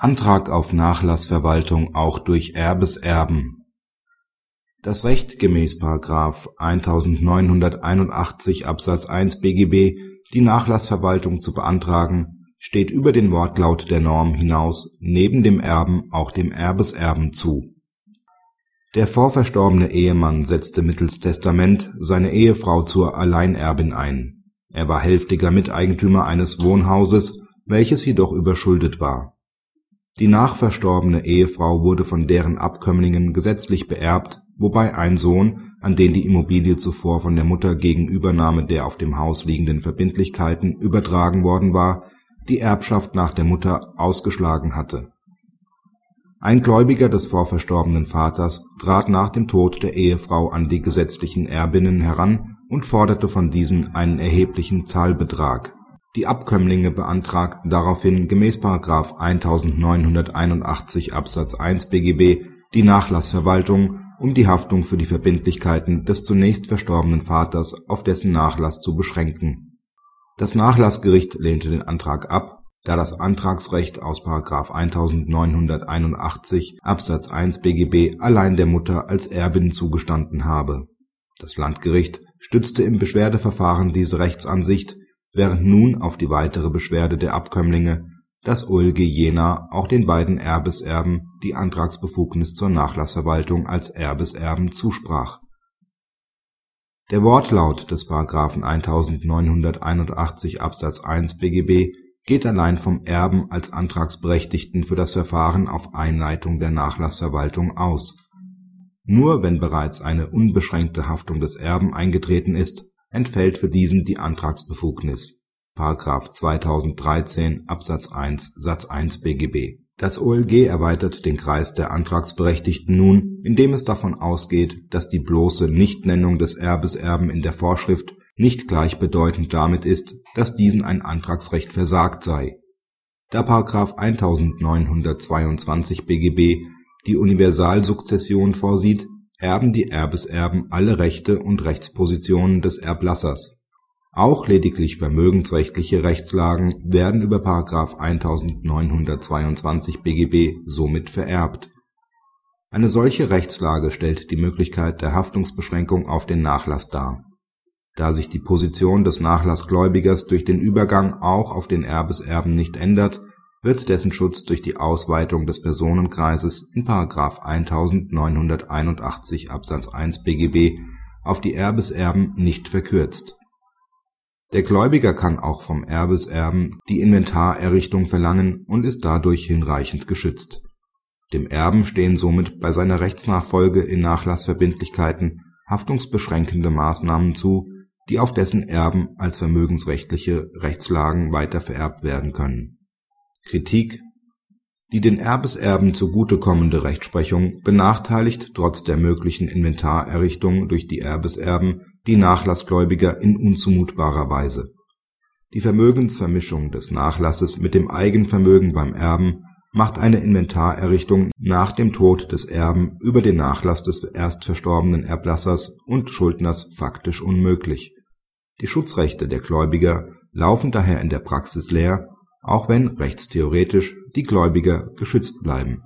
Antrag auf Nachlassverwaltung auch durch Erbeserben Das Recht gemäß § 1981 Absatz 1 BGB, die Nachlassverwaltung zu beantragen, steht über den Wortlaut der Norm hinaus neben dem Erben auch dem Erbeserben zu. Der vorverstorbene Ehemann setzte mittels Testament seine Ehefrau zur Alleinerbin ein. Er war hälftiger Miteigentümer eines Wohnhauses, welches jedoch überschuldet war die nachverstorbene Ehefrau wurde von deren Abkömmlingen gesetzlich beerbt, wobei ein Sohn, an den die Immobilie zuvor von der Mutter gegen Übernahme der auf dem Haus liegenden Verbindlichkeiten übertragen worden war, die Erbschaft nach der Mutter ausgeschlagen hatte. Ein Gläubiger des vorverstorbenen Vaters trat nach dem Tod der Ehefrau an die gesetzlichen Erbinnen heran und forderte von diesen einen erheblichen Zahlbetrag die Abkömmlinge beantragten daraufhin gemäß § 1981 Absatz 1 BGB die Nachlassverwaltung, um die Haftung für die Verbindlichkeiten des zunächst verstorbenen Vaters auf dessen Nachlass zu beschränken. Das Nachlassgericht lehnte den Antrag ab, da das Antragsrecht aus § 1981 Absatz 1 BGB allein der Mutter als Erbin zugestanden habe. Das Landgericht stützte im Beschwerdeverfahren diese Rechtsansicht während nun auf die weitere Beschwerde der Abkömmlinge das OLG Jena auch den beiden Erbeserben die Antragsbefugnis zur Nachlassverwaltung als Erbeserben zusprach. Der Wortlaut des § 1981 Absatz 1 BGB geht allein vom Erben als Antragsberechtigten für das Verfahren auf Einleitung der Nachlassverwaltung aus. Nur wenn bereits eine unbeschränkte Haftung des Erben eingetreten ist entfällt für diesen die Antragsbefugnis (§ 2013 Absatz 1 Satz 1 BGB). Das OLG erweitert den Kreis der Antragsberechtigten nun, indem es davon ausgeht, dass die bloße Nichtnennung des Erbeserben in der Vorschrift nicht gleichbedeutend damit ist, dass diesen ein Antragsrecht versagt sei. Da § 1922 BGB die Universalsukzession vorsieht erben die Erbeserben alle Rechte und Rechtspositionen des Erblassers. Auch lediglich vermögensrechtliche Rechtslagen werden über § 1922 BGB somit vererbt. Eine solche Rechtslage stellt die Möglichkeit der Haftungsbeschränkung auf den Nachlass dar. Da sich die Position des Nachlassgläubigers durch den Übergang auch auf den Erbeserben nicht ändert wird dessen Schutz durch die Ausweitung des Personenkreises in § 1981 Absatz 1 BGB auf die Erbeserben nicht verkürzt. Der Gläubiger kann auch vom Erbeserben die Inventarerrichtung verlangen und ist dadurch hinreichend geschützt. Dem Erben stehen somit bei seiner Rechtsnachfolge in Nachlassverbindlichkeiten haftungsbeschränkende Maßnahmen zu, die auf dessen Erben als vermögensrechtliche Rechtslagen weitervererbt werden können Kritik Die den Erbeserben zugutekommende Rechtsprechung benachteiligt trotz der möglichen Inventarerrichtung durch die Erbeserben die Nachlassgläubiger in unzumutbarer Weise. Die Vermögensvermischung des Nachlasses mit dem Eigenvermögen beim Erben macht eine Inventarerrichtung nach dem Tod des Erben über den Nachlass des erst verstorbenen Erblassers und Schuldners faktisch unmöglich. Die Schutzrechte der Gläubiger laufen daher in der Praxis leer auch wenn rechtstheoretisch die Gläubiger geschützt bleiben